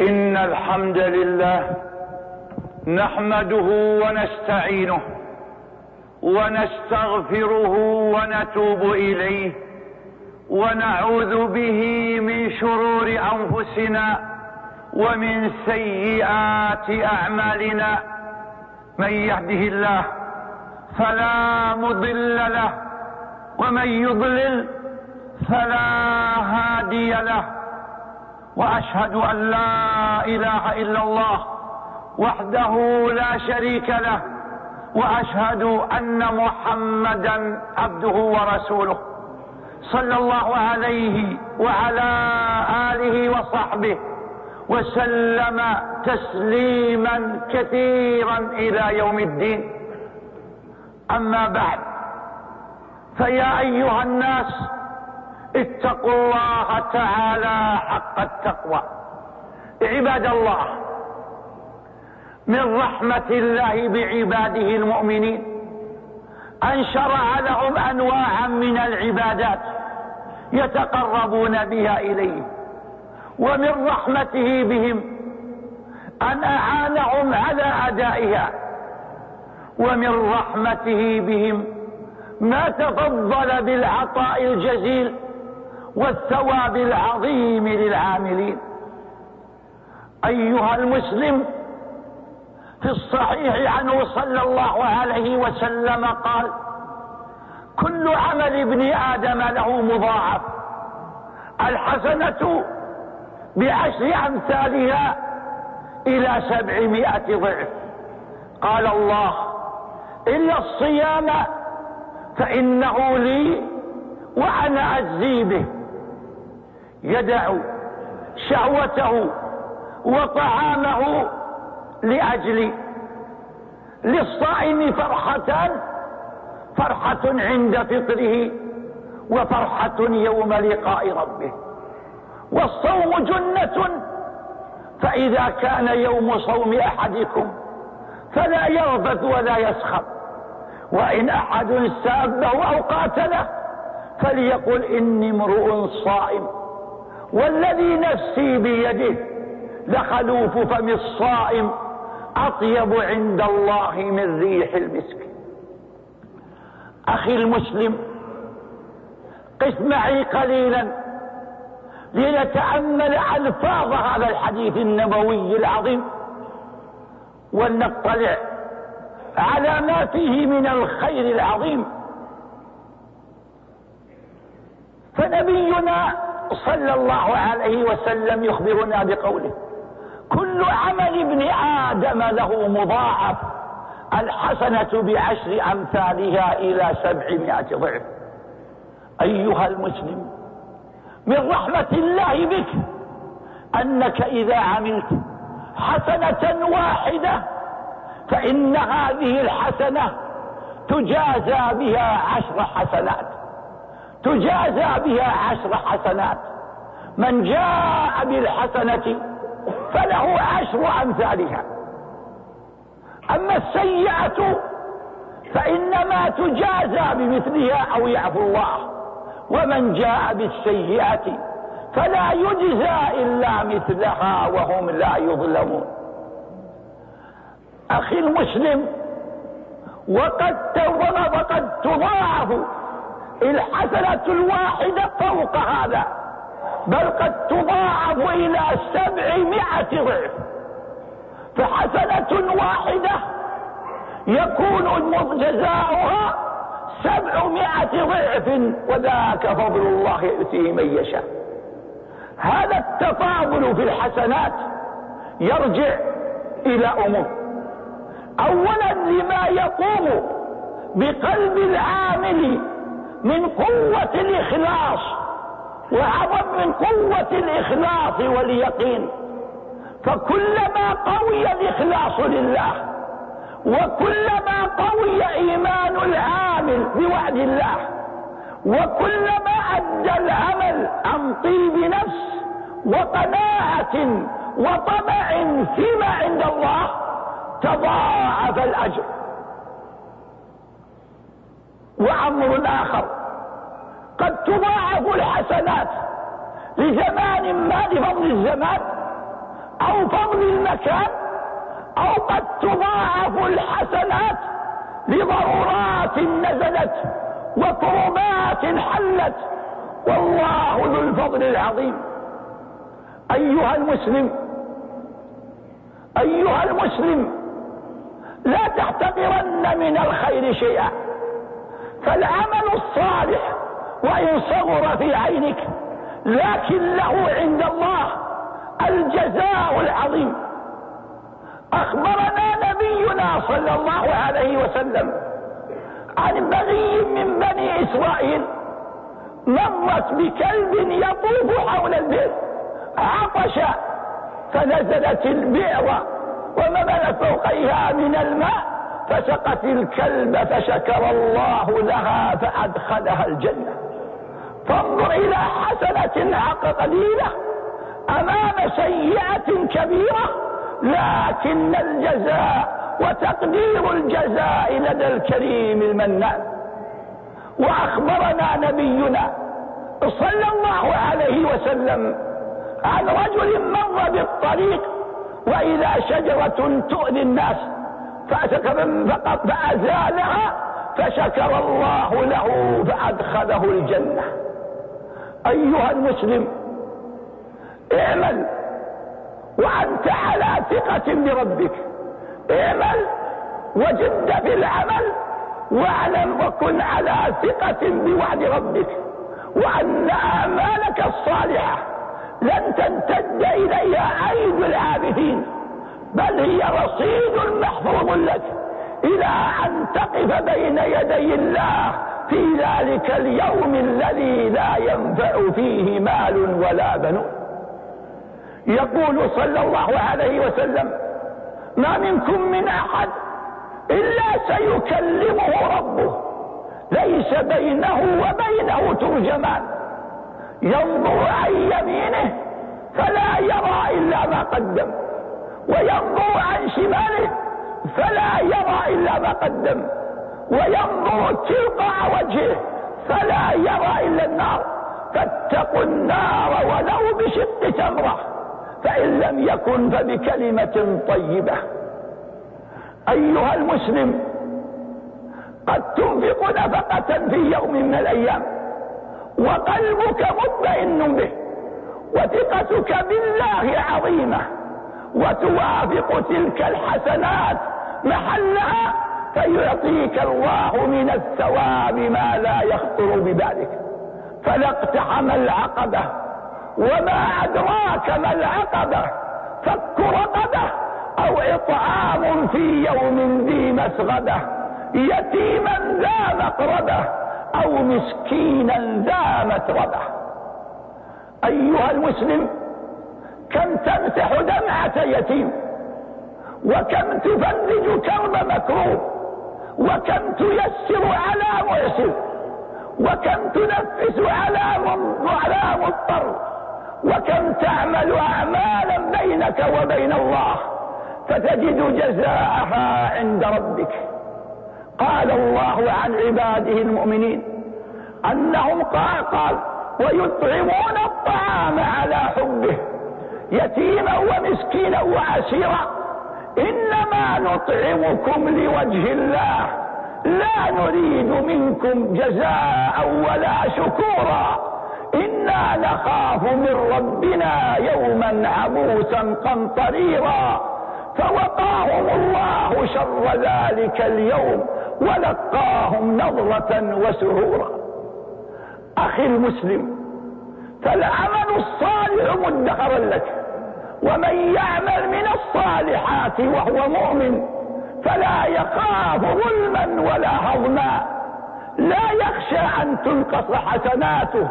إن الحمد لله نحمده ونستعينه ونستغفره ونتوب إليه ونعوذ به من شرور أنفسنا ومن سيئات أعمالنا. من يهده الله فلا مضل له ومن يضلل فلا هادي له. وأشهد أن لا إله إلا الله وحده لا شريك له وأشهد أن محمدا عبده ورسوله صلى الله عليه وعلى آله وصحبه وسلم تسليما كثيرا إلى يوم الدين. أما بعد فيا أيها الناس اتقوا الله تعالى حق التقوى. عباد الله من رحمة الله بعباده المؤمنين أن شرع لهم أنواعا من العبادات يتقربون بها إليه ومن رحمته بهم أن أعانهم على أدائها ومن رحمته بهم ما تفضل بالعطاء الجزيل والثواب العظيم للعاملين. أيها المسلم في الصحيح عنه صلى الله عليه وسلم قال كل عمل ابن آدم له مضاعف الحسنة بعشر أمثالها إلى سبعمائة ضعف. قال الله إلا الصيام فإنه لي وأنا أجزي به. يدع شهوته وطعامه لاجل للصائم فرحتان فرحة عند فطره وفرحة يوم لقاء ربه. والصوم جنة فإذا كان يوم صوم أحدكم فلا يربث ولا يسخط وإن أحد سابه أو قاتله فليقل إني امرؤ صائم. والذي نفسي بيده لخلوف فم الصائم أطيب عند الله من ريح المسك. أخي المسلم قس معي قليلا لنتأمل ألفاظ هذا الحديث النبوي العظيم ولنطلع على ما فيه من الخير العظيم. فنبينا صلى الله عليه وسلم يخبرنا بقوله كل عمل ابن آدم له مضاعف الحسنة بعشر أمثالها إلى سبعمائة ضعف. أيها المسلم من رحمة الله بك أنك إذا عملت حسنة واحدة فإن هذه الحسنة تجازى بها عشر حسنات. تجازى بها عشر حسنات. من جاء بالحسنة فله عشر أمثالها. أما السيئة فإنما تجازى بمثلها أو يعفو الله. ومن جاء بالسيئة فلا يجزى إلا مثلها وهم لا يظلمون. أخي المسلم وقد وقد تضاعف الحسنة الواحدة فوق هذا بل قد تضاعف إلى سبعمائة ضعف. فحسنة واحدة يكون جزاؤها سبعمائة ضعف وذاك فضل الله يؤتيه من يشاء. هذا التفاضل في الحسنات يرجع إلى أمور أولا لما يقوم بقلب العامل من قوة الإخلاص وعظم من قوة الإخلاص واليقين. فكلما قوي الإخلاص لله وكلما قوي إيمان العامل بوعد الله وكلما أدى العمل عن طيب نفس وقناعة وطمع فيما عند الله تضاعف الأجر. وامر آخر. قد تضاعف الحسنات لزمان ما لفضل الزمان أو لفضل المكان أو قد تضاعف الحسنات لضرورات نزلت وكربات حلت. والله ذو الفضل العظيم. أيها المسلم أيها المسلم لا تحتقرن من الخير شيئا. فالعمل الصالح وإن صغر في عينك لكن له عند الله الجزاء العظيم. أخبرنا نبينا صلى الله عليه وسلم عن بغي من بني إسرائيل مرت بكلب يطوف حول البئر عطش فنزلت البئر وما فوقيها من الماء فسقت الكلب فشكر الله لها فأدخلها الجنة. فانظر إلى حسنة قليلة أمام سيئة كبيرة لكن الجزاء وتقدير الجزاء لدى الكريم المنان. وأخبرنا نبينا صلى الله عليه وسلم عن رجل مر بالطريق وإذا شجرة تؤذي الناس فأزالها فشكر الله له فأدخله الجنة. أيها المسلم اعمل وأنت على ثقة بربك. اعمل وجد في العمل واعلم وكن على ثقة بوعد ربك. وأن أعمالك الصالحة لن تمتد إليها ايد العابدين. بل هي رصيد محفوظ لك إلى أن تقف بين يدي الله في ذلك اليوم الذي لا ينفع فيه مال ولا بنون. يقول صلى الله عليه وسلم ما منكم من أحد إلا سيكلمه ربه. ليس بينه وبينه ترجمان. ينظر عن يمينه فلا يرى إلا ما قدم. وينظر عن شماله فلا يرى إلا ما قدم. وينظر تلقاء وجهه فلا يرى إلا النار. فاتقوا النار ولو بشق تمرة فإن لم يكن فبكلمة طيبة. أيها المسلم قد تنفق نفقة في يوم من الأيام وقلبك مطمئن به وثقتك بالله عظيمة. وتوافق تلك الحسنات محلها فيعطيك الله من الثواب ما لا يخطر ببالك. فلا اقتحم العقبة وما أدراك ما العقبة فك رقبة أو إطعام في يوم ذي مسغبة يتيما ذا مقربة أو مسكينا ذا متربة. أيها المسلم كم تمسح دمعة يتيم؟ وكم تفرج كرب مكروب وكم تيسر على معسر؟ وكم تنفس على على مضطر؟ وكم تعمل أعمالا بينك وبين الله فتجد جزاءها عند ربك؟ قال الله عن عباده المؤمنين أنهم قال قال ويطعمون الطعام على حبه. يتيما ومسكينا وعسيرا. إنما نطعمكم لوجه الله. لا نريد منكم جزاء ولا شكورا. إنا نخاف من ربنا يوما عبوسا قمطريرا. فوقاهم الله شر ذلك اليوم ولقاهم نظرة وسرورا. أخي المسلم فالعمل الصالح مدخرا لك. ومن يعمل من الصالحات وهو مؤمن فلا يخاف ظلما ولا هضما. لا يخشى أن تنقص حسناته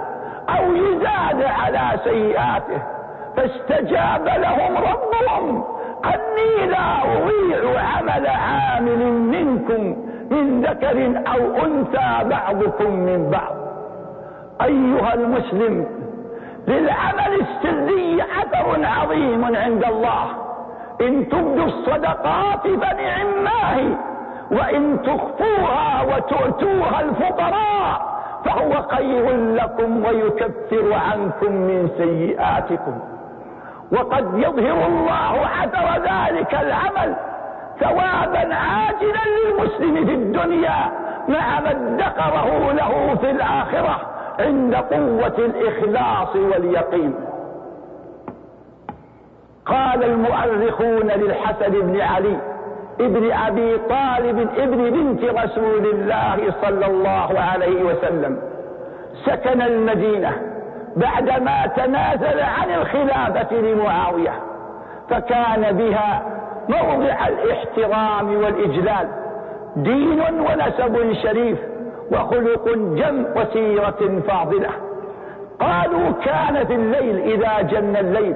أو يزاد على سيئاته. فاستجاب لهم ربهم أني لا أضيع عمل عامل منكم من ذكر أو أنثى بعضكم من بعض. أيها المسلم للعمل السري أثر عظيم عند الله. إن تبدوا الصدقات فنعم ما وإن تخفوها وتؤتوها الفقراء فهو خير لكم ويكفر عنكم من سيئاتكم. وقد يظهر الله حذر ذلك العمل ثوابا عاجلا للمسلم في الدنيا مع ما ادخره له في الآخرة. عند قوة الإخلاص واليقين. قال المؤرخون للحسن بن علي ابن أبي طالب ابن بنت رسول الله صلى الله عليه وسلم. سكن المدينة بعدما تنازل عن الخلافة لمعاوية فكان بها موضع الاحترام والإجلال. دين ونسب شريف. وخلق جم وسيرة فاضلة. قالوا كان في الليل إذا جن الليل.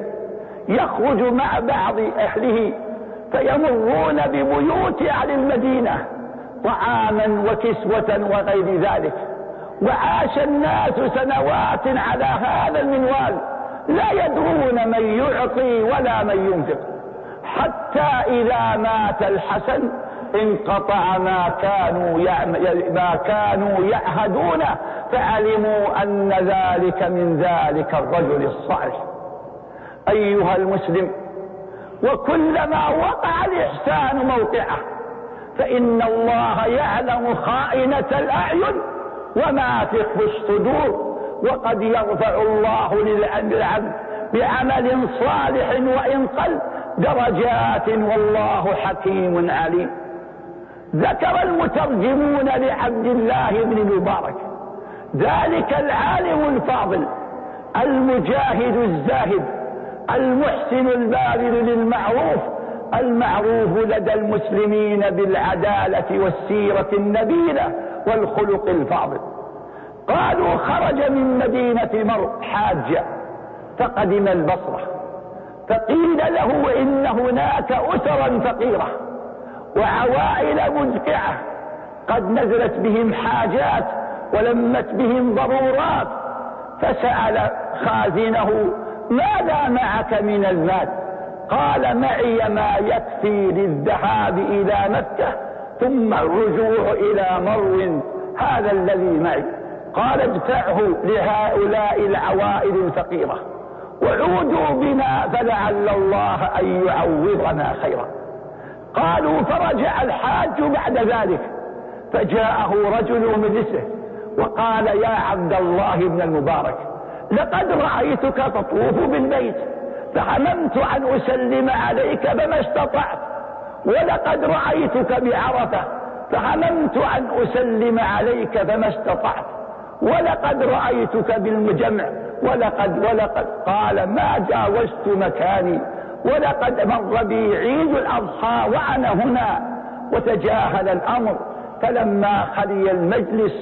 يخرج مع بعض أهله فيمرون ببيوت أهل المدينة طعاما وكسوة وغير ذلك. وعاش الناس سنوات على هذا المنوال. لا يدرون من يعطي ولا من ينفق. حتى إذا مات الحسن انقطع ما كانوا ما كانوا يعهدون فعلموا أن ذلك من ذلك الرجل الصالح. أيها المسلم وكلما وقع الإحسان موقعه فإن الله يعلم خائنة الأعين وما تخفي الصدور وقد يرفع الله للعبد بعمل صالح وإن قل درجات والله حكيم عليم. ذكر المترجمون لعبد الله بن المبارك ذلك العالم الفاضل المجاهد الزاهد المحسن الباذل للمعروف المعروف لدى المسلمين بالعدالة والسيرة النبيلة والخلق الفاضل. قالوا خرج من مدينة مر حاجة فقدم البصرة فقيل له إن هناك أسرا فقيرة. وعوائل مدقعة قد نزلت بهم حاجات ولمت بهم ضرورات. فسأل خازنه ماذا معك من المال؟ قال معي ما يكفي للذهاب إلى مكة ثم الرجوع إلى مرو هذا الذي معي. قال ادفعه لهؤلاء العوائد الفقيرة وعودوا بنا فلعل الله أن يعوضنا خيرا. قالوا فرجع الحاج بعد ذلك. فجاءه رجل مجلسه وقال يا عبد الله بن المبارك لقد رأيتك تطوف بالبيت فهممت أن أسلم عليك فما استطعت ولقد رأيتك بعرفة فهممت أن أسلم عليك فما استطعت ولقد رأيتك بالمجمع ولقد ولقد قال ما جاوزت مكاني؟ ولقد مر بي عيد الأضحى وأنا هنا وتجاهل الأمر. فلما خلي المجلس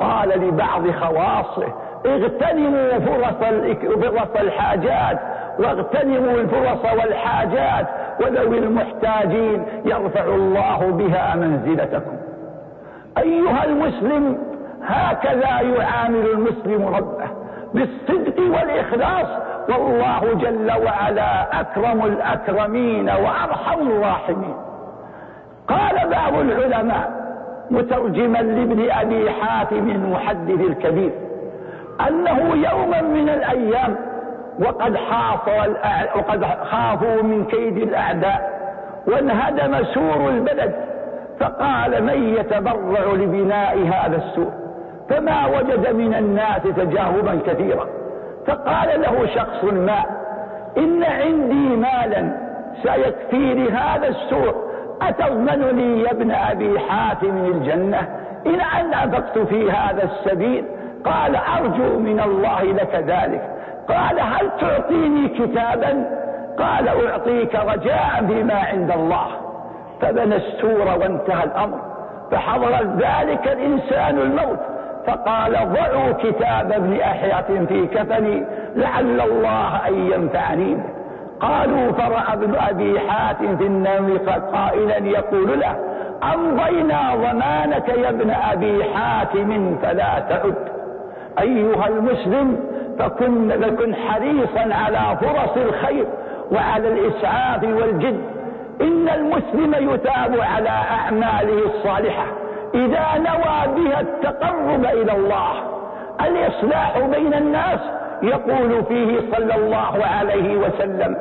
قال لبعض خواصه اغتنموا فرص الحاجات واغتنموا الفرص والحاجات وذوي المحتاجين يرفع الله بها منزلتكم. أيها المسلم هكذا يعامل المسلم ربه بالصدق والإخلاص والله جل وعلا أكرم الأكرمين وأرحم الراحمين. قال بعض العلماء مترجما لابن أبي حاتم المحدث الكبير أنه يوما من الأيام وقد وقد خافوا من كيد الأعداء وانهدم سور البلد فقال من يتبرع لبناء هذا السور؟ فما وجد من الناس تجاهبا كثيرا. فقال له شخص ما إن عندي مالا سيكفي لهذا السوء أتضمن لي يا ابن أبي حاتم الجنة؟ إن أن أنفقت في هذا السبيل قال أرجو من الله لك ذلك. قال هل تعطيني كتابا؟ قال أعطيك رجاء بما عند الله. فبنى السور وانتهى الأمر فحضر ذلك الإنسان الموت. فقال ضعوا كتاب ابن أحية في كفني لعل الله أن ينفعني. قالوا فرأى ابن أبي حاتم في النوم قائلا يقول له أمضينا ضمانك يا ابن أبي حاتم فلا تعد. أيها المسلم فكن, فكن حريصا على فرص الخير وعلى الإسعاف والجد. إن المسلم يتاب على أعماله الصالحة. إذا نوى بها التقرب إلى الله الإصلاح بين الناس يقول فيه صلى الله عليه وسلم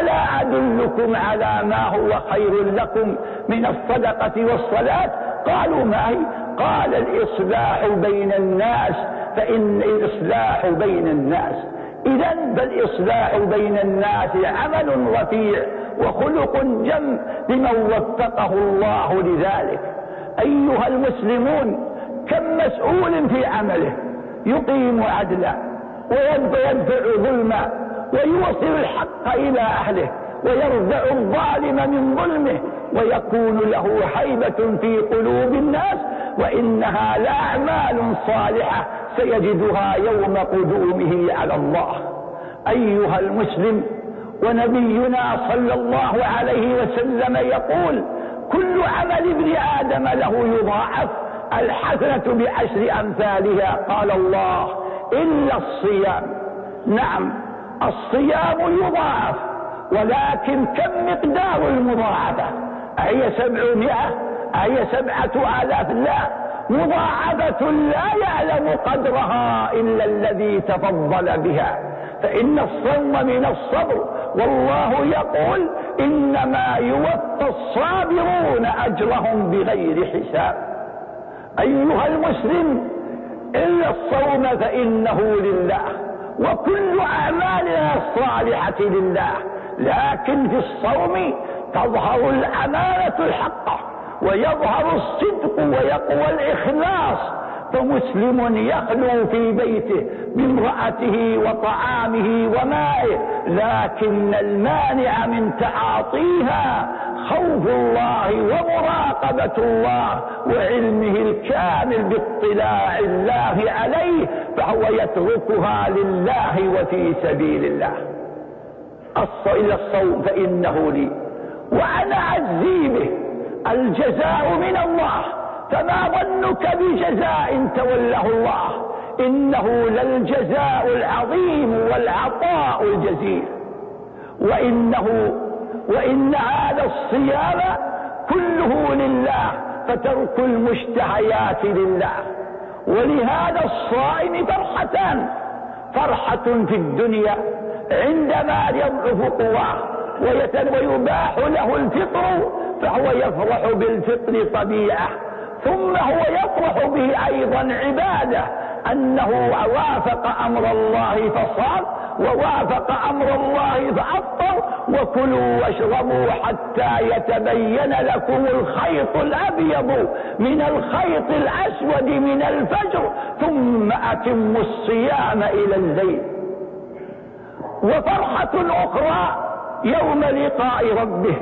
ألا أدلكم على ما هو خير لكم من الصدقة والصلاة؟ قالوا ما هي؟ قال الإصلاح بين الناس فإن الإصلاح بين الناس. إذا فالإصلاح بين الناس عمل رفيع وخلق جم لمن وفقه الله لذلك. أيها المسلمون كم مسؤول في عمله؟ يقيم عدلا ويدفع ظلما ويوصل الحق إلى أهله ويرزع الظالم من ظلمه ويكون له حيبة في قلوب الناس وإنها لأعمال صالحة سيجدها يوم قدومه على الله. أيها المسلم ونبينا صلى الله عليه وسلم يقول كل عمل ابن آدم له يضاعف. الحسنة بعشر أمثالها. قال الله إلا الصيام. نعم الصيام يضاعف ولكن كم مقدار المضاعفة؟ أهي سبعمائة؟ أهي سبعة آلاف؟ لا. مضاعفة لا يعلم قدرها إلا الذي تفضل بها. فإن الصوم من الصبر. والله يقول إنما يوفى الصابرون أجرهم بغير حساب. أيها المسلم إلا الصوم فإنه لله وكل أعمالنا الصالحة لله. لكن في الصوم تظهر الأمانة الحقة ويظهر الصدق ويقوى الإخلاص فمسلم يخلو في بيته بامرأته وطعامه ومائه لكن المانع من تعاطيها خوف الله ومراقبة الله وعلمه الكامل باطلاع الله عليه فهو يتركها لله وفي سبيل الله. إلى الصوم فإنه لي وأنا أجزي به الجزاء من الله. فما ظنك بجزاء توله الله؟ إنه للجزاء العظيم والعطاء الجزيل. وإنه وإن هذا الصيام كله لله فترك المشتهيات لله. ولهذا الصائم فرحتان فرحة في الدنيا عندما يضعف قواه ويباح له الفطر فهو يفرح بالفطر طبيعة. ثم هو يفرح به أيضا عبادة أنه وافق أمر الله فصام ووافق أمر الله فأفطر وكلوا واشربوا حتى يتبين لكم الخيط الأبيض من الخيط الأسود من الفجر ثم أتموا الصيام إلى الليل. وفرحة أخرى يوم لقاء ربه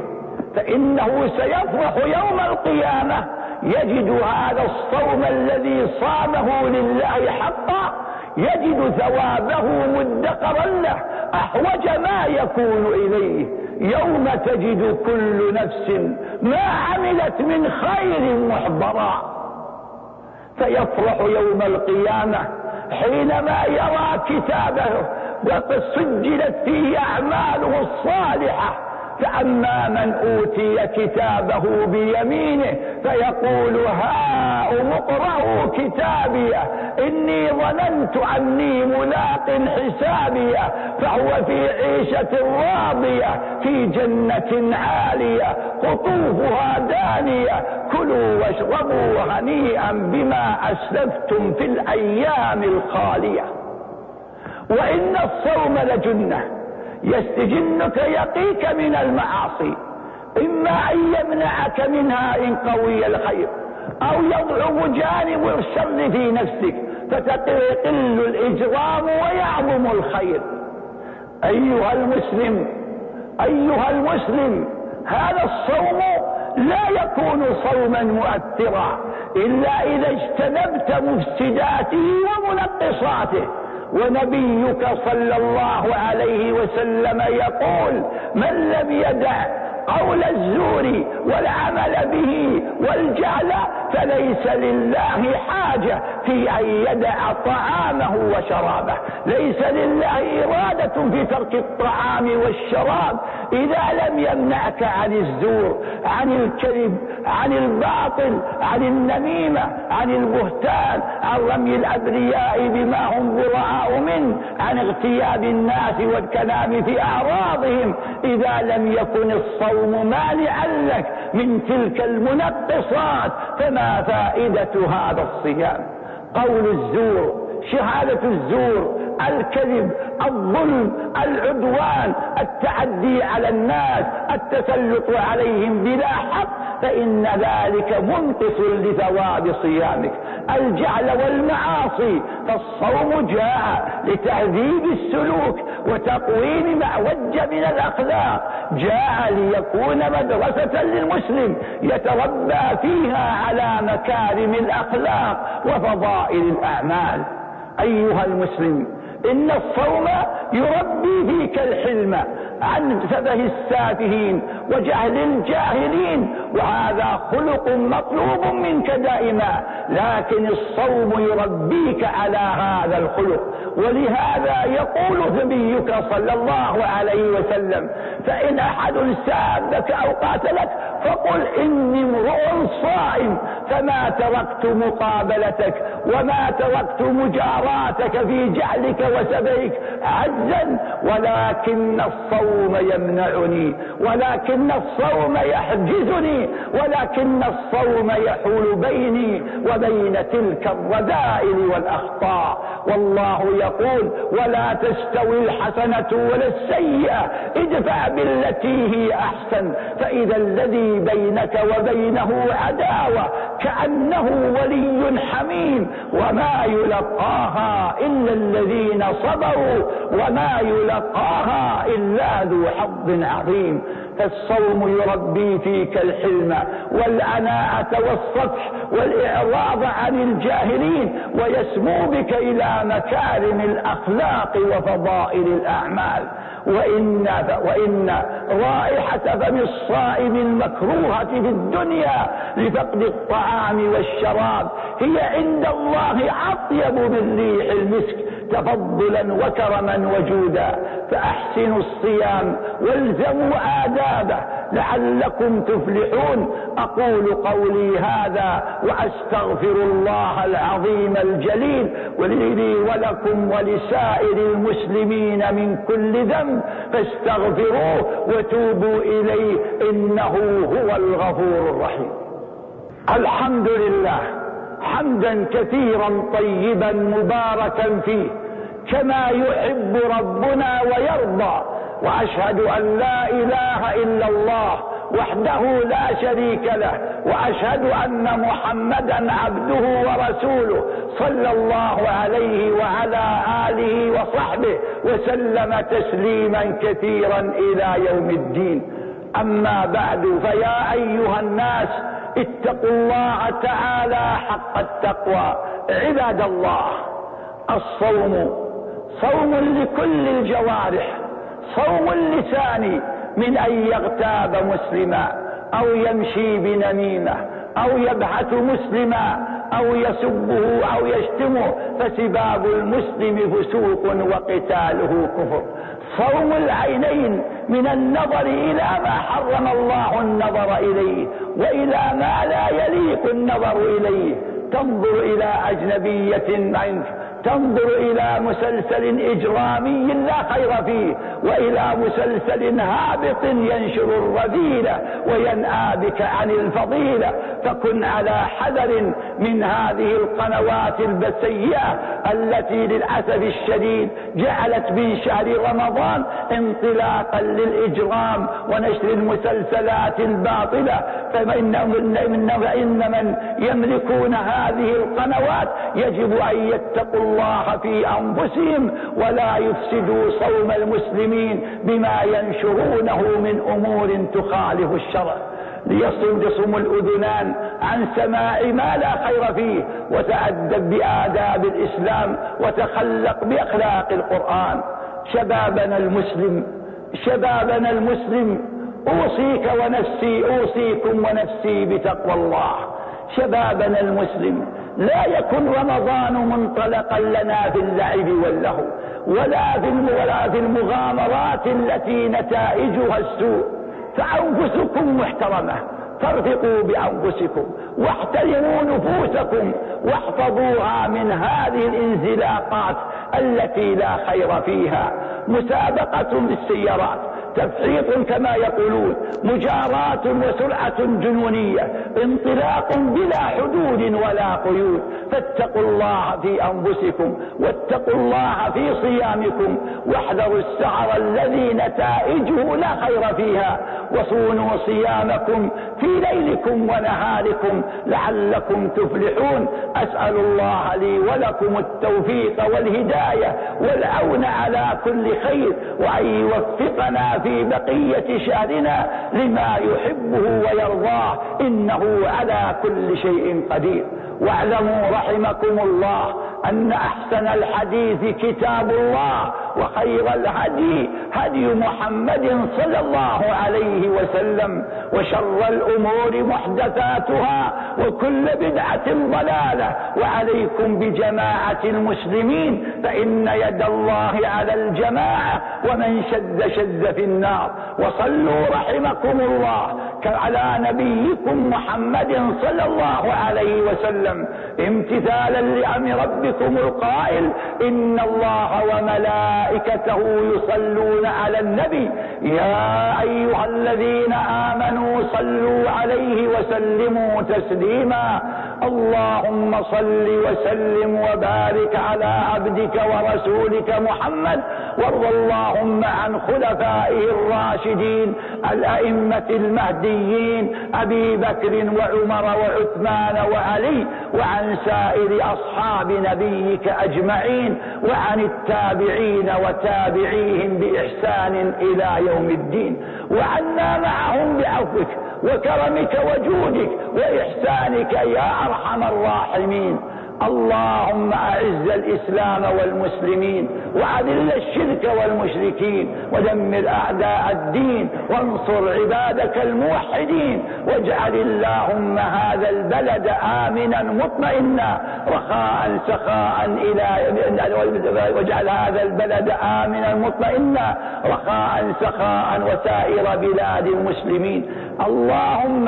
فإنه سيفرح يوم القيامة. يجد هذا الصوم الذي صامه لله حقا يجد ثوابه مدخرا له. أحوج ما يكون إليه. يوم تجد كل نفس ما عملت من خير محضرا. فيفرح يوم القيامة حينما يرى كتابه وقد سجلت فيه أعماله الصالحة. فأما من أوتي كتابه بيمينه فيقول هاؤم اقرأوا كتابي. إني ظننت أني ملاق حسابي. فهو في عيشة راضية في جنة عالية. قطوفها دانية. كلوا واشربوا هنيئا بما أسلفتم في الأيام الخالية. وإن الصوم لجنة. يستجنك يقيك من المعاصي. إما أن يمنعك منها إن قوي الخير أو يضعف جانب الشر في نفسك فتقل الإجرام ويعظم الخير. أيها المسلم أيها المسلم هذا الصوم لا يكون صوما مؤثرا إلا إذا اجتنبت مفسداته ومنقصاته ونبيك صلى الله عليه وسلم يقول من لم يدع قول الزور والعمل به والجهل فليس لله حاجة في أن يدع طعامه وشرابه. ليس لله إرادة في ترك الطعام والشراب. إذا لم يمنعك عن الزور عن الكذب عن الباطل عن النميمة عن البهتان عن رمي الأبرياء بما هم براء منه عن اغتياب الناس والكلام في أعراضهم إذا لم يكن الصوم مانعا لك من تلك المنقصات فما فائدة هذا الصيام؟ قول الزور شهادة الزور الكذب الظلم العدوان التعدي على الناس التسلط عليهم بلا حق فإن ذلك منقص لثواب صيامك. الجعل والمعاصي فالصوم جاء لتهذيب السلوك وتقويم ما وج من الأخلاق. جاء ليكون مدرسة للمسلم يتربى فيها على مكارم الأخلاق وفضائل الأعمال. أيها المسلم إن الصوم يربي فيك الحلم عن سفه السافهين وجهل الجاهلين وهذا خلق مطلوب منك دائما. لكن الصوم يربيك على هذا الخلق. ولهذا يقول نبيك صلى الله عليه وسلم فإن أحد سابك أو قاتلك فقل إني امرؤ صائم فما تركت مقابلتك وما تركت مجاراتك في جعلك وسبيك عزا ولكن الصوم يمنعني ولكن الصوم يحجزني ولكن الصوم يحول بيني وبين تلك الرذائل والأخطاء. والله يقول ولا تستوي الحسنة ولا السيئة ادفع بالتي هي أحسن. فإذا الذي بينك وبينه عداوة كأنه ولي حميم وما يلقاها إلا الذين صبروا وما يلقاها إلا ذو حظ عظيم. فالصوم يربي فيك الحلم والعناءة والصفح والإعراض عن الجاهلين ويسمو بك إلى مكارم الأخلاق وفضائل الأعمال. وإن, وإن رائحة فم الصائم المكروهة في الدنيا لفقد الطعام والشراب هي عند الله أطيب من ريح المسك. تفضلا وكرما وجودا فأحسنوا الصيام والزموا آدابه لعلكم تفلحون. أقول قولي هذا وأستغفر الله العظيم الجليل ولي ولكم ولسائر المسلمين من كل ذنب فاستغفروه وتوبوا إليه إنه هو الغفور الرحيم. الحمد لله حمدا كثيرا طيبا مباركا فيه كما يحب ربنا ويرضى. وأشهد أن لا إله إلا الله وحده لا شريك له وأشهد أن محمدا عبده ورسوله صلى الله عليه وعلى آله وصحبه وسلم تسليما كثيرا إلى يوم الدين. أما بعد فيا أيها الناس اتقوا الله تعالى حق التقوى. عباد الله الصوم صوم لكل الجوارح صوم اللسان من أن يغتاب مسلما أو يمشي بنميمة أو يبحث مسلما أو يسبه أو يشتمه فسباب المسلم فسوق وقتاله كفر. صوم العينين من النظر إلى ما حرم الله النظر إليه وإلى ما لا يليق النظر إليه. تنظر إلى أجنبية عنك تنظر إلى مسلسل إجرامي لا خير فيه وإلى مسلسل هابط ينشر الرذيلة وينأى بك عن الفضيلة. فكن على حذر من هذه القنوات البسيئة التي للأسف الشديد جعلت من شهر رمضان انطلاقا للإجرام ونشر المسلسلات الباطلة. فإن إن من يملكون هذه القنوات يجب أن يتقوا الله في أنفسهم ولا يفسدوا صوم المسلمين بما ينشرونه من أمور تخالف الشرع. ليصم تصم الأذنان عن سماع ما لا خير فيه وتأدب بآداب الإسلام وتخلق بأخلاق القرآن. شبابنا المسلم شبابنا المسلم أوصيك ونفسي أوصيكم ونفسي بتقوى الله. شبابنا المسلم لا يكن رمضان منطلقا لنا في اللعب واللهو ولا في ولا في المغامرات التي نتائجها السوء. فأنفسكم محترمة. فارفقوا بأنفسكم واحترموا نفوسكم واحفظوها من هذه الانزلاقات التي لا خير فيها. مسابقة للسيارات. تفريط كما يقولون مجاراة وسرعة جنونية انطلاق بلا حدود ولا قيود. فاتقوا الله في أنفسكم واتقوا الله في صيامكم واحذروا السعر الذي نتائجه لا خير فيها. وصونوا صيامكم في ليلكم ونهاركم لعلكم تفلحون. أسأل الله لي ولكم التوفيق والهداية والعون على كل خير وأن يوفقنا في بقية شأننا لما يحبه ويرضاه. إنه على كل شيء قدير. واعلموا رحمكم الله أن أحسن الحديث كتاب الله وخير الهدي هدي محمد صلى الله عليه وسلم وشر الأمور محدثاتها وكل بدعة ضلالة. وعليكم بجماعة المسلمين فإن يد الله على الجماعة ومن شد شد في النار. وصلوا رحمكم الله على نبيكم محمد صلى الله عليه وسلم. امتثالا لأمر ربكم القائل إن الله وملائكته يصلون على النبي. يا أيها الذين آمنوا صلوا عليه وسلموا تسليما. اللهم صل وسلم وبارك على عبدك ورسولك محمد وارض اللهم عن خلفائه الراشدين الأئمة المهديين أبي بكر وعمر وعثمان وعلي وعن سائر أصحاب نبيك أجمعين وعن التابعين وتابعيهم بإحسان إلى يوم الدين. وعنا معهم بعفوك. وكرمك وجودك وإحسانك يا أرحم الراحمين. اللهم أعز الإسلام والمسلمين وأذل الشرك والمشركين ودمر أعداء الدين وانصر عبادك الموحدين واجعل اللهم هذا البلد آمنا مطمئنا رخاء سخاء إلى واجعل هذا البلد آمنا مطمئنا رخاء سخاء وسائر بلاد المسلمين. اللهم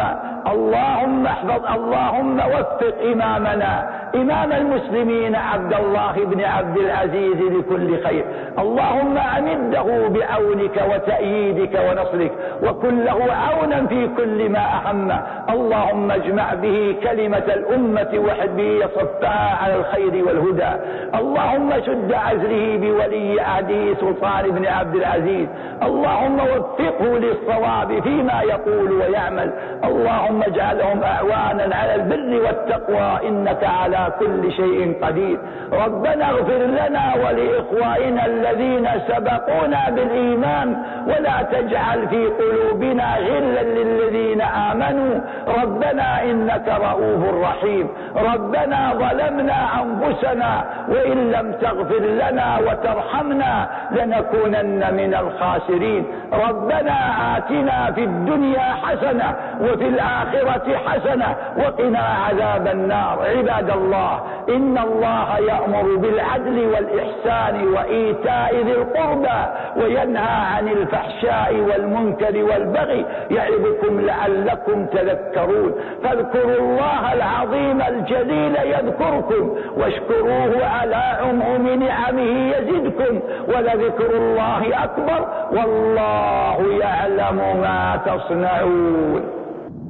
اللهم احفظ اللهم وفق إمامنا. إمام المسلمين عبد الله بن عبد العزيز لكل خير. اللهم أمده بعونك وتأييدك ونصرك وكن له عونا في كل ما أهمه اللهم اجمع به كلمة الأمة وحد به صفها على الخير والهدى. اللهم شد عزره بولي عهده سلطان بن عبد العزيز. اللهم وفقه للصواب فيما يقول ويعمل. اللهم اجعلهم أعوانا على البر والتقوى إنك على كل شيء قدير. ربنا اغفر لنا ولإخوائنا الذين سبقونا بالإيمان ولا تجعل في قلوبنا غلا للذين آمنوا. ربنا إنك رؤوف رحيم. ربنا ظلمنا أنفسنا وإن لم تغفر لنا وترحمنا لنكونن من الخاسرين. ربنا آتنا في الدنيا حسنة وفي الآخرة حسنة وقنا عذاب النار. عباد الله إن الله يأمر بالعدل والإحسان وإيتاء ذي القربى وينهى عن الفحشاء والمنكر والبغي يعظكم لعلكم تذكرون. فاذكروا الله العظيم الجليل يذكركم واشكروه على عموم نعمه يزدكم ولذكر الله أكبر والله يعلم ما تصنعون.